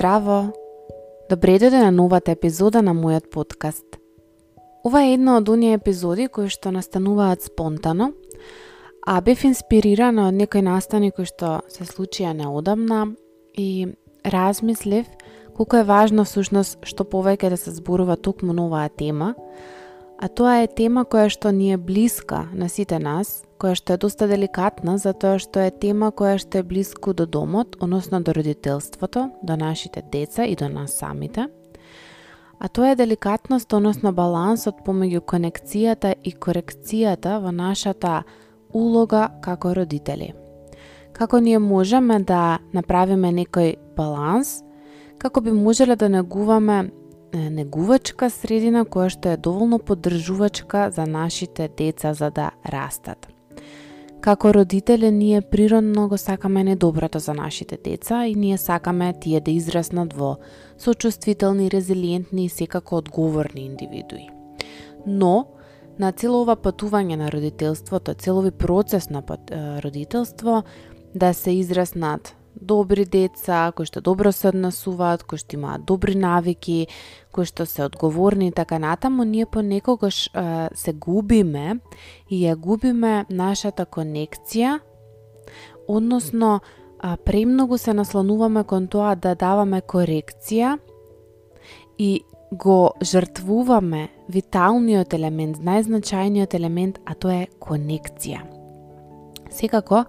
Здраво! Добре дојде на новата епизода на мојот подкаст. Ова е една од оние епизоди кои што настануваат спонтано, а бев инспирирана од некои настани кои што се случија неодамна и размислив колку е важно всушност што повеќе да се зборува токму на оваа тема, а тоа е тема која што ни е блиска на сите нас, која што е доста деликатна затоа што е тема која што е блиску до домот, односно до родителството, до нашите деца и до нас самите. А тоа е деликатност, односно балансот помеѓу конекцијата и корекцијата во нашата улога како родители. Како ние можеме да направиме некој баланс, како би можеле да негуваме негувачка средина која што е доволно поддржувачка за нашите деца за да растат. Како родители ние природно го сакаме недоброто за нашите деца и ние сакаме тие да израснат во сочувствителни, резилиентни и секако одговорни индивидуи. Но, на цело ова патување на родителството, целови процес на родителство, да се израснат добри деца, кои што добро се однесуваат, кои што имаат добри навики, кои што се одговорни и така натаму, ние понекогаш е, се губиме и ја губиме нашата конекција, односно е, премногу се наслонуваме кон тоа да даваме корекција и го жртвуваме виталниот елемент, најзначајниот елемент, а тоа е конекција. Секако,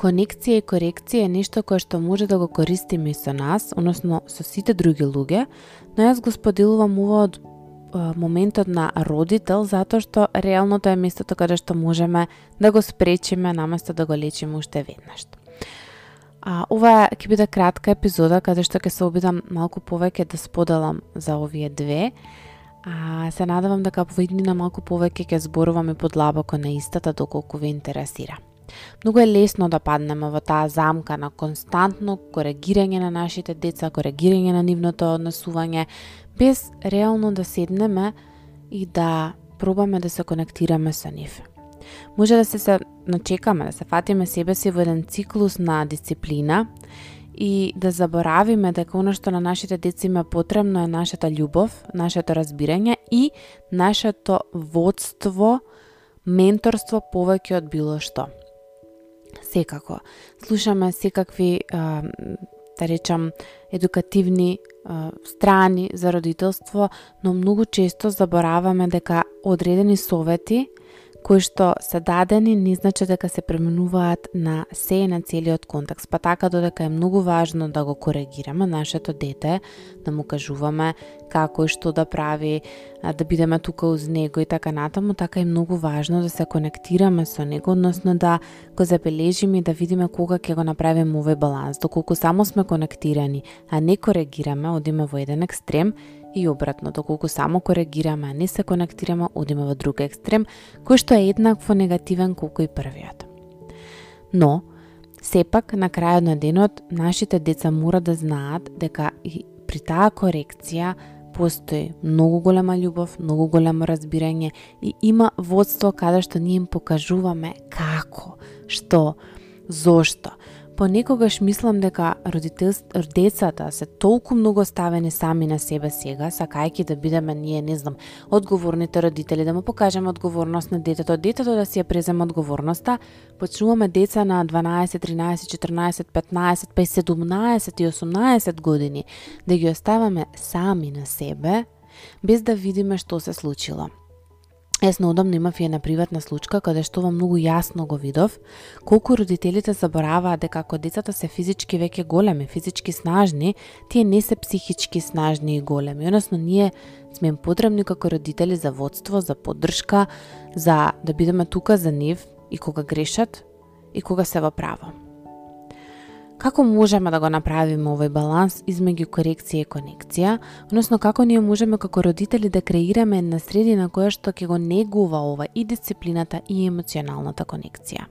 Конекција и корекција е нешто кое што може да го користиме и со нас, односно со сите други луѓе, но јас го споделувам ова од моментот на родител, затоа што реално тоа е местото каде што можеме да го спречиме наместо да го лечиме уште веднаш. А, ова ќе биде кратка епизода каде што ќе се обидам малку повеќе да споделам за овие две. А, се надевам дека во иднина малку повеќе ќе зборуваме подлабоко на истата доколку ве интересира. Многу е лесно да паднеме во таа замка на константно коригирање на нашите деца, коригирање на нивното однесување, без реално да седнеме и да пробаме да се конектираме со нив. Може да се се начекаме, да се фатиме себе си во еден циклус на дисциплина и да заборавиме дека оно што на нашите деца има потребно е нашата љубов, нашето разбирање и нашето водство, менторство повеќе од било што секако. Слушаме секакви, да речам, едукативни страни за родителство, но многу често забораваме дека одредени совети кои што се дадени не значи дека се пременуваат на се и на целиот контекст. Па така додека е многу важно да го коригираме нашето дете, да му кажуваме како и што да прави, да бидеме тука уз него и така натаму, така е многу важно да се конектираме со него, односно да го забележиме и да видиме кога ќе го направиме овој баланс. Доколку само сме конектирани, а не коригираме, одиме во еден екстрем, и обратно, доколку само коригираме, а не се конектираме, одиме во друг екстрем, кој што е еднакво негативен колку и првиот. Но, сепак, на крајот на денот, нашите деца мора да знаат дека и при таа корекција постои многу голема љубов, многу големо разбирање и има водство каде што ние им покажуваме како, што, зошто понекогаш мислам дека родител... децата се толку многу ставени сами на себе сега, сакајќи да бидеме ние, не знам, одговорните родители, да му покажеме одговорност на детето, детето да си ја преземе одговорноста, почнуваме деца на 12, 13, 14, 15, па и 17 и 18 години, да ги оставаме сами на себе, без да видиме што се случило. Јас наодамно имав и една приватна случка каде што во многу јасно го видов колку родителите забораваат дека ако децата се физички веќе големи, физички снажни, тие не се психички снажни и големи. Односно ние сме им потребни како родители за водство, за поддршка, за да бидеме тука за нив и кога грешат и кога се во право. Како можеме да го направиме овој баланс измеѓу корекција и конекција, односно како ние можеме како родители да креираме една средина која што ќе го негува ова и дисциплината и емоционалната конекција.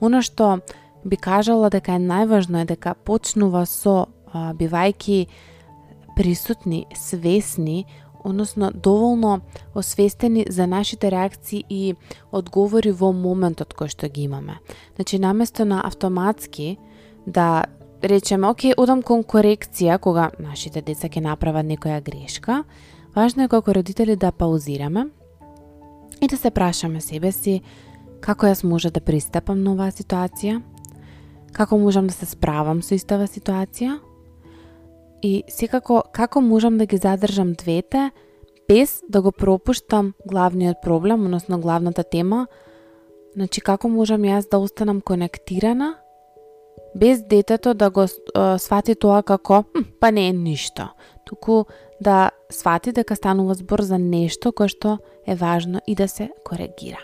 Оно што би кажала дека е најважно е дека почнува со а, бивајки присутни, свесни, односно доволно освестени за нашите реакции и одговори во моментот кој што ги имаме. Значи, наместо на автоматски да речеме, оке, одам кон корекција кога нашите деца ќе направат некоја грешка, важно е како родители да паузираме и да се прашаме себе си како јас може да пристапам на оваа ситуација, како можам да се справам со истава ситуација и секако како можам да ги задржам двете без да го пропуштам главниот проблем, односно главната тема, значи како можам јас да останам конектирана без детето да го свати тоа како па не е ништо, туку да свати дека станува збор за нешто кое што е важно и да се коригира.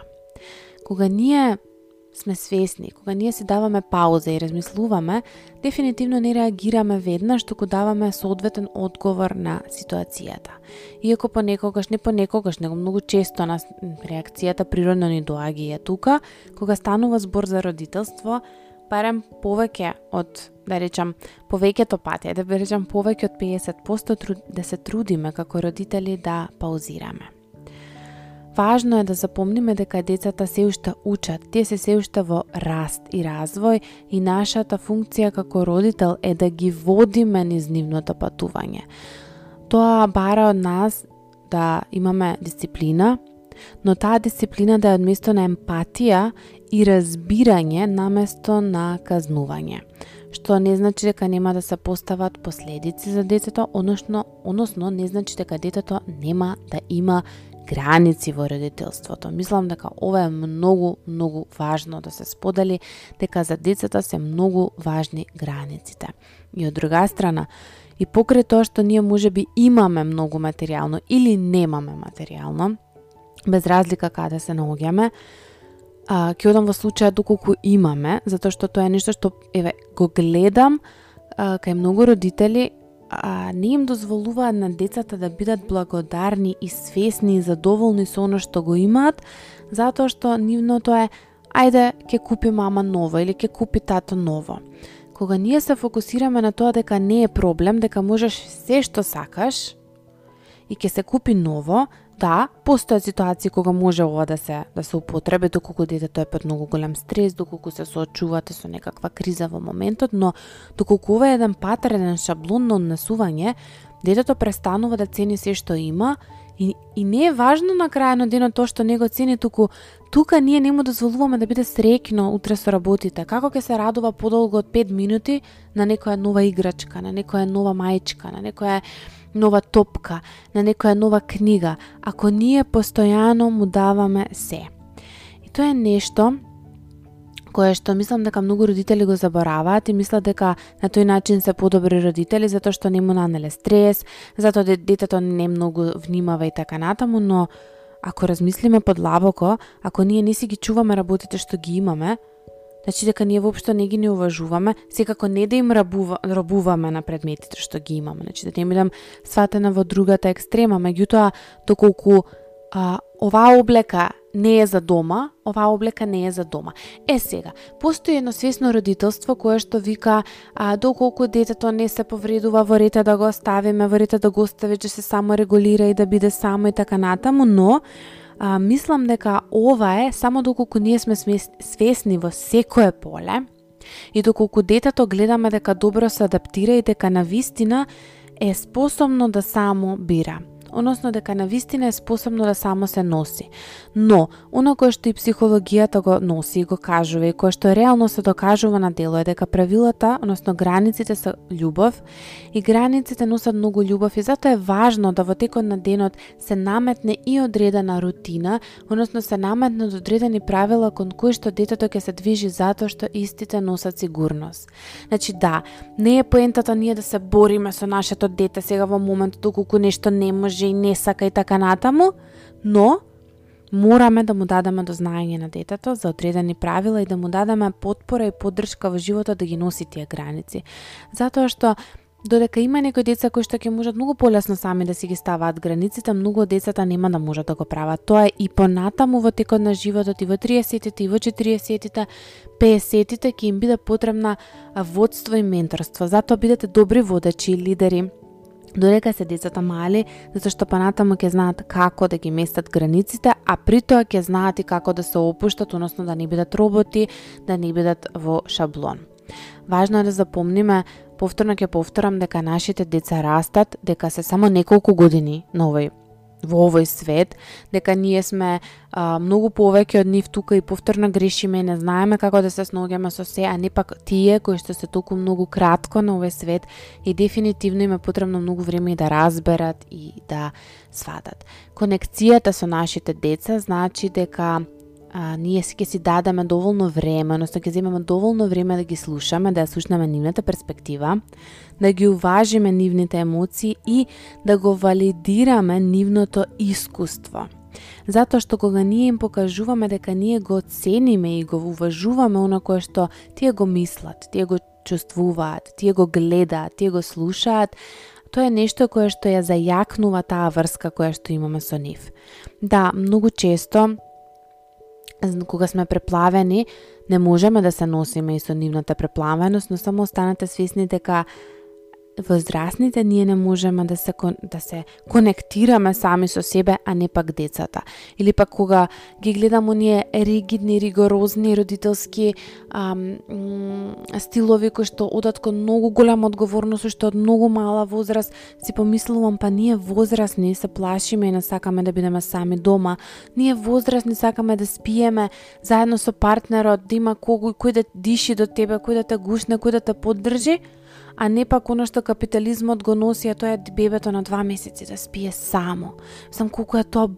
Кога ние сме свесни, кога ние си даваме пауза и размислуваме, дефинитивно не реагираме веднаш, туку даваме соодветен одговор на ситуацијата. Иако понекогаш, не понекогаш, него многу често на реакцијата природно ни доаѓа и е тука, кога станува збор за родителство, барем повеќе од, да речам, повеќето пати, да речам повеќе од 50% да се трудиме како родители да паузираме. Важно е да запомниме дека децата се уште учат, тие се се уште во раст и развој и нашата функција како родител е да ги водиме низ нивното патување. Тоа бара од нас да имаме дисциплина, но таа дисциплина да е одместо на емпатија и разбирање наместо на казнување. Што не значи дека нема да се постават последици за детето, односно, односно не значи дека детето нема да има граници во родителството. Мислам дека ова е многу, многу важно да се сподели, дека за децата се многу важни границите. И од друга страна, и покрај тоа што ние може би имаме многу материјално или немаме материјално, без разлика каде се наоѓаме, а, ќе одам во случаја доколку имаме, затоа што тоа е нешто што еве го гледам а, кај многу родители а, не им дозволуваат на децата да бидат благодарни и свесни и задоволни со оно што го имаат, затоа што нивното е ајде ќе купи мама ново или ќе купи тато ново. Кога ние се фокусираме на тоа дека не е проблем, дека можеш се што сакаш и ќе се купи ново, Да, постојат ситуации кога може ова да се да се употреби доколку детето е под многу голем стрес, доколку се соочувате со некаква криза во моментот, но доколку ова е еден патерен еден шаблон на однесување, детето престанува да цени се што има и, и не е важно на крај на денот тоа што не го цени, туку тука ние не му дозволуваме да биде среќно утре со работите. Како ќе се радува подолго од 5 минути на некоја нова играчка, на некоја нова мајчка, на некоја нова топка, на некоја нова книга, ако ние постојано му даваме се. И тоа е нешто кое што мислам дека многу родители го забораваат и мислат дека на тој начин се подобри родители затоа што не му нанеле стрес, затоа детето не многу внимава и така натаму, но ако размислиме подлабоко, ако ние не си ги чуваме работите што ги имаме, Значи дека ние воопшто не ги не уважуваме, секако не да им рабува, рабуваме на предметите што ги имаме. Значи да не бидам сватена во другата екстрема, меѓутоа доколку а, оваа облека не е за дома, оваа облека не е за дома. Е сега, постои едно свесно родителство кое што вика а, доколку детето не се повредува во рете да го оставиме, во рете да го остави, че се само регулира и да биде само и така натаму, но а, мислам дека ова е само доколку ние сме свесни во секое поле и доколку детето гледаме дека добро се адаптира и дека на вистина е способно да само бира односно дека на вистина е способно да само се носи. Но, оно кое што и психологијата го носи и го кажува и кое што реално се докажува на дело е дека правилата, односно границите се љубов и границите носат многу љубов и затоа е важно да во текот на денот се наметне и одредена рутина, односно се наметнат одредени правила кон кои што детето ќе се движи затоа што истите носат сигурност. Значи да, не е поентата ние да се бориме со нашето дете сега во моментот доколку нешто не може може и не сака и така натаму, но мораме да му дадеме до знаење на детето за одредени правила и да му дадеме подпора и поддршка во животот да ги носи тие граници. Затоа што додека има некои деца кои што ќе можат многу полесно сами да си ги ставаат границите, многу од децата нема да можат да го прават. Тоа е и понатаму во текот на животот, и во 30-тите, и во 40-тите, 50-тите ќе им биде потребна водство и менторство. Затоа бидете добри водачи и лидери додека се децата мали, затоа што понатаму ќе знаат како да ги местат границите, а при тоа ќе знаат и како да се опуштат, односно да не бидат роботи, да не бидат во шаблон. важно е да запомниме повторно ќе повторам дека нашите деца растат, дека се само неколку години на овој во овој свет, дека ние сме а, многу повеќе од нив тука и повторно грешиме, не знаеме како да се сногеме со се, а не пак тие кои што се толку многу кратко на овој свет и дефинитивно има потребно многу време и да разберат и да сватат. Конекцијата со нашите деца значи дека а, ние ќе си дадеме доволно време, односно ќе земеме доволно време да ги слушаме, да ја слушнеме нивната перспектива, да ги уважиме нивните емоции и да го валидираме нивното искуство. Затоа што кога ние им покажуваме дека ние го цениме и го уважуваме она кое што тие го мислат, тие го чувствуваат, тие го гледаат, тие го слушаат, тоа е нешто кое што ја зајакнува таа врска која што имаме со нив. Да, многу често кога сме преплавени, не можеме да се носиме и со нивната преплавеност, но само останете свесни дека возрастните ние не можеме да се да се конектираме сами со себе, а не пак децата. Или пак кога ги гледамо ние ригидни, ригорозни родителски ам, стилови кои што одат кон многу голема одговорност што од многу мала возраст си помислувам па ние возрастни се плашиме и не сакаме да бидеме сами дома. Ние возрастни сакаме да спиеме заедно со партнерот, да има кој кој да диши до тебе, кој да те гушне, кој да те поддржи а не пак оно што капитализмот го носи, а тоа е бебето на два месеци да спие само. Сам колку е тоа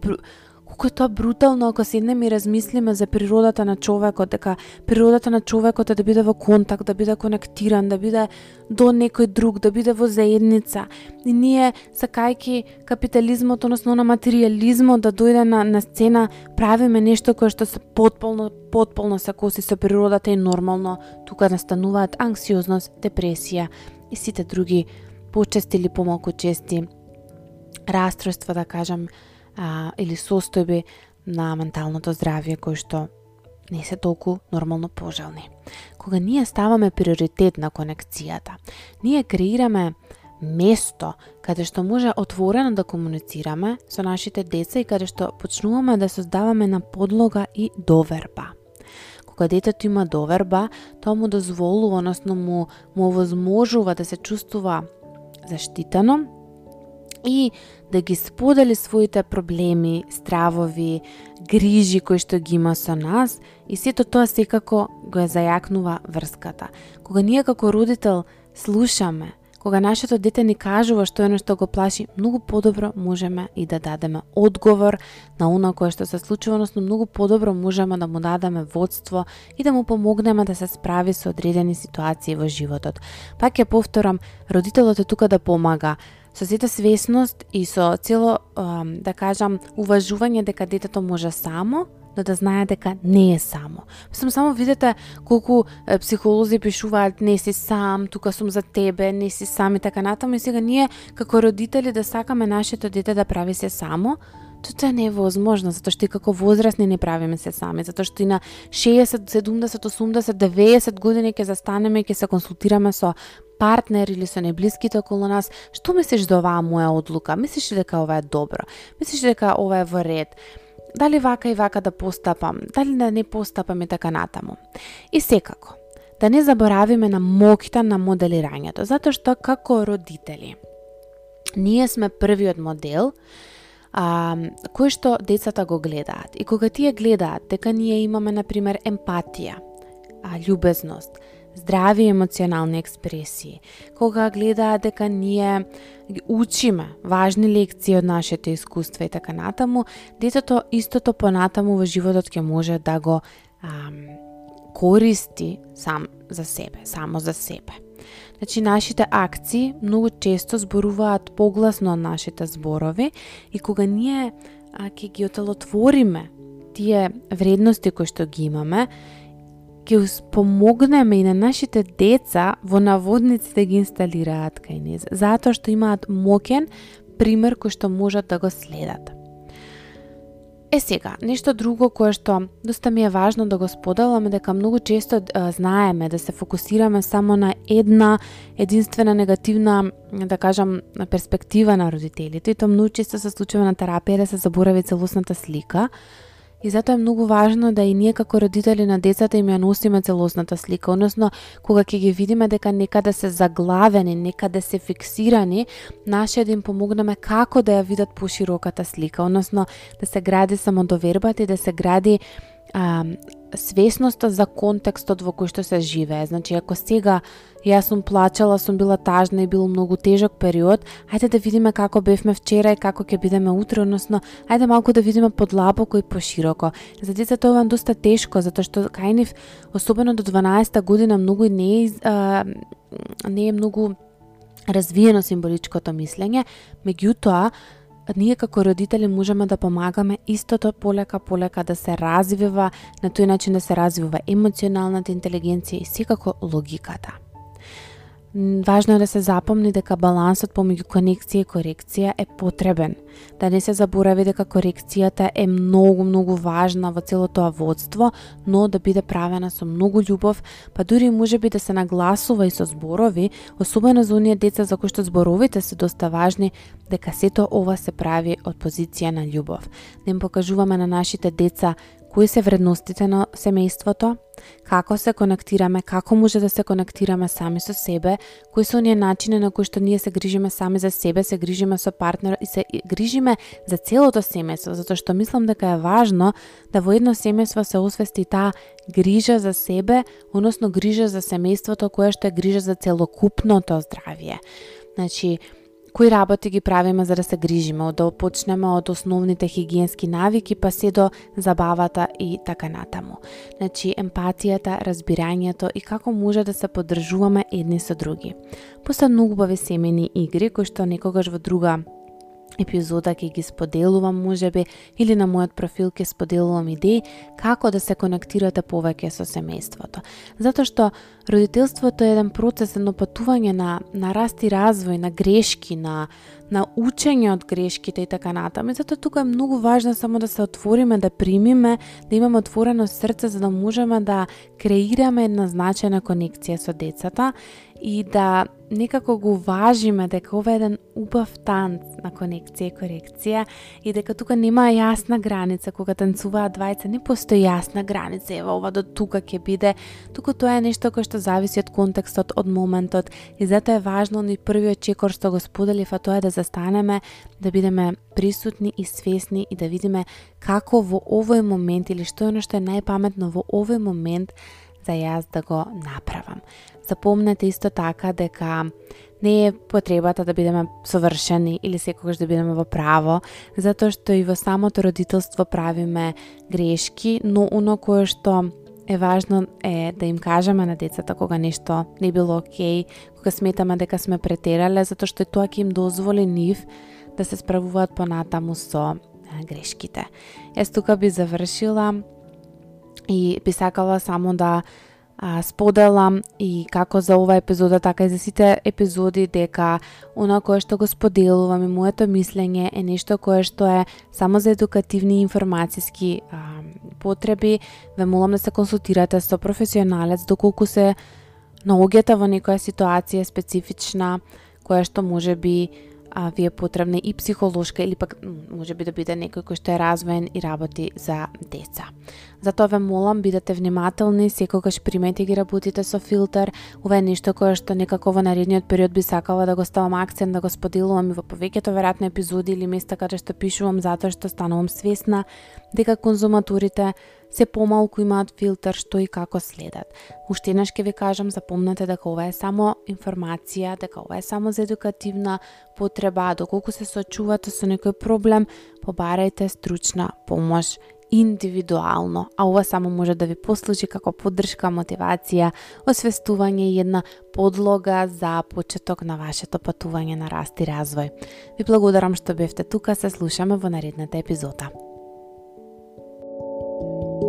колку е тоа брутално ако седнеме и размислиме за природата на човекот, дека природата на човекот е да биде во контакт, да биде конектиран, да биде до некој друг, да биде во заедница. И ние, сакајки капитализмот, односно на материализмот да дојде на, на сцена, правиме нешто кое што се потполно, потполно се коси со природата и нормално тука настануваат анксиозност, депресија и сите други почести или помалку чести расстройства, да кажам, а, или состојби на менталното здравје кои што не се толку нормално пожелни. Кога ние ставаме приоритет на конекцијата, ние креираме место каде што може отворено да комуницираме со нашите деца и каде што почнуваме да создаваме на подлога и доверба. Кога детето има доверба, тоа му дозволува, односно му, му овозможува да се чувствува заштитено и да ги сподели своите проблеми, стравови, грижи кои што ги има со нас и сето тоа секако го е зајакнува врската. Кога ние како родител слушаме, кога нашето дете ни кажува што е што го плаши, многу подобро можеме и да дадеме одговор на оно кое што се случува, односно многу подобро можеме да му дадеме водство и да му помогнеме да се справи со одредени ситуации во животот. Пак ја повторам, родителот е тука да помага, со сета свесност и со цело, да кажам, уважување дека детето може само, но да знае дека не е само. Мислам, само видете колку психолози пишуваат не си сам, тука сум за тебе, не си сам и така натаму. И сега ние, како родители, да сакаме нашето дете да прави се само, Тоа не е возможно, затоа што и како возрастни не правиме се сами, затоа што и на 60, 70, 80, 90 години ќе застанеме и ќе се консултираме со партнер или со неблиските околу нас, што мислиш за оваа моја одлука? Мислиш ли дека ова е добро? Мислиш ли дека ова е во ред? Дали вака и вака да постапам? Дали да не постапам и така натаму? И секако, да не заборавиме на моќта на моделирањето, затоа што како родители, ние сме првиот модел а, кој што децата го гледаат. И кога тие гледаат дека ние имаме, например, емпатија, а, љубезност, здрави емоционални експресии, кога гледаат дека ние учиме важни лекции од нашите искуства и така натаму, детето истото понатаму во животот ќе може да го а, користи сам за себе, само за себе. Значи, нашите акции многу често зборуваат погласно од нашите зборови и кога ние а, ке ги отелотвориме тие вредности кои што ги имаме, ќе помогнеме и на нашите деца во наводници да ги инсталираат кај низ, затоа што имаат мокен пример кој што можат да го следат. Е сега, нешто друго кое што доста ми е важно да го споделам е дека многу често а, знаеме да се фокусираме само на една единствена негативна, да кажам, перспектива на родителите и тоа многу често се случува на терапија да се заборави целосната слика. И затоа е многу важно да и ние како родители на децата им ја носиме целосната слика, односно кога ќе ги видиме дека некаде се заглавени, некаде се фиксирани, наше да им помогнеме како да ја видат пошироката слика, односно да се гради самодовербата и да се гради а, свесноста за контекстот во кој што се живее. Значи, ако сега јас сум плачала, сум била тажна и бил многу тежок период, ајде да видиме како бевме вчера и како ќе бидеме утре, односно, ајде малку да видиме подлабоко и пошироко. За децата ова е доста тешко, затоа што кај нив, особено до 12 година, многу не е, а, не е многу развиено символичкото мислење, меѓутоа, Па ние како родители можеме да помагаме истото полека полека да се развива, на тој начин да се развива емоционалната интелигенција и секако логиката. Важно е да се запомни дека балансот помеѓу конекција и корекција е потребен. Да не се заборави дека корекцијата е многу, многу важна во целото тоа водство, но да биде правена со многу љубов, па дури може би да се нагласува и со зборови, особено за оние деца за кои што зборовите се доста важни, дека сето ова се прави од позиција на љубов. Да им покажуваме на нашите деца кои се вредностите на семејството, како се конектираме, како може да се конектираме сами со себе, кои се оние начини на кои што ние се грижиме сами за себе, се грижиме со партнер и се грижиме за целото семејство, затоа што мислам дека е важно да во едно семејство се освести таа грижа за себе, односно грижа за семејството кое што е грижа за целокупното здравје. Значи, кои работи ги правиме за да се грижиме, да почнеме од основните хигиенски навики па се до забавата и така натаму. Значи, емпатијата, разбирањето и како може да се поддржуваме едни со други. После многу убави семени игри кои што некогаш во друга епизода ќе ги споделувам можеби или на мојот профил ќе споделувам идеи како да се конектирате повеќе со семејството. Затоа што родителството е еден процес, едно патување на, на раст и развој, на грешки, на, на учење од грешките и така натаму. Затоа тука е многу важно само да се отвориме, да примиме, да имаме отворено срце за да можеме да креираме една значајна конекција со децата и да некако го важиме дека ова е еден убав танц на конекција и корекција и дека тука нема јасна граница. Кога танцуваат двајца, не постои јасна граница, ева ова до тука ќе биде, туку тоа е нешто кое што зависи од контекстот, од моментот. И затоа е важно ни првиот чекор што го споделив, а тоа е да застанеме, да бидеме присутни и свесни и да видиме како во овој момент или што е оно што е најпаметно во овој момент за јас да го направам. Запомнете исто така дека не е потребата да бидеме совршени или секогаш да бидеме во право, затоа што и во самото родителство правиме грешки, но оно кое што е важно е да им кажеме на децата кога нешто не било окей, кога сметаме дека сме претерале, затоа што тоа ќе им дозволи нив да се справуваат понатаму со грешките. Ес тука би завршила и би сакала само да а, споделам и како за ова епизода, така и за сите епизоди дека она кое што го споделувам и моето мислење е нешто кое што е само за едукативни и информацијски а, потреби. Ве молам да се консултирате со професионалец доколку се наоѓате во некоја ситуација специфична која што може би а, ви е потребна и психолошка или пак може би да биде некој кој што е развоен и работи за деца. Затоа ве молам бидете внимателни, секогаш примете ги работите со филтер. Ова е нешто кое што некако во наредниот период би сакала да го ставам акцент, да го споделувам и во повеќето веројатно епизоди или места каде што пишувам затоа што станувам свесна дека конзуматорите се помалку имаат филтер што и како следат. Уште еднаш ќе ви кажам, запомнете дека ова е само информација, дека ова е само за едукативна потреба, доколку се сочувате со некој проблем, побарајте стручна помош индивидуално, а ова само може да ви послужи како поддршка, мотивација, освестување и една подлога за почеток на вашето патување на раст и развој. Ви благодарам што бевте тука, се слушаме во наредната епизода. you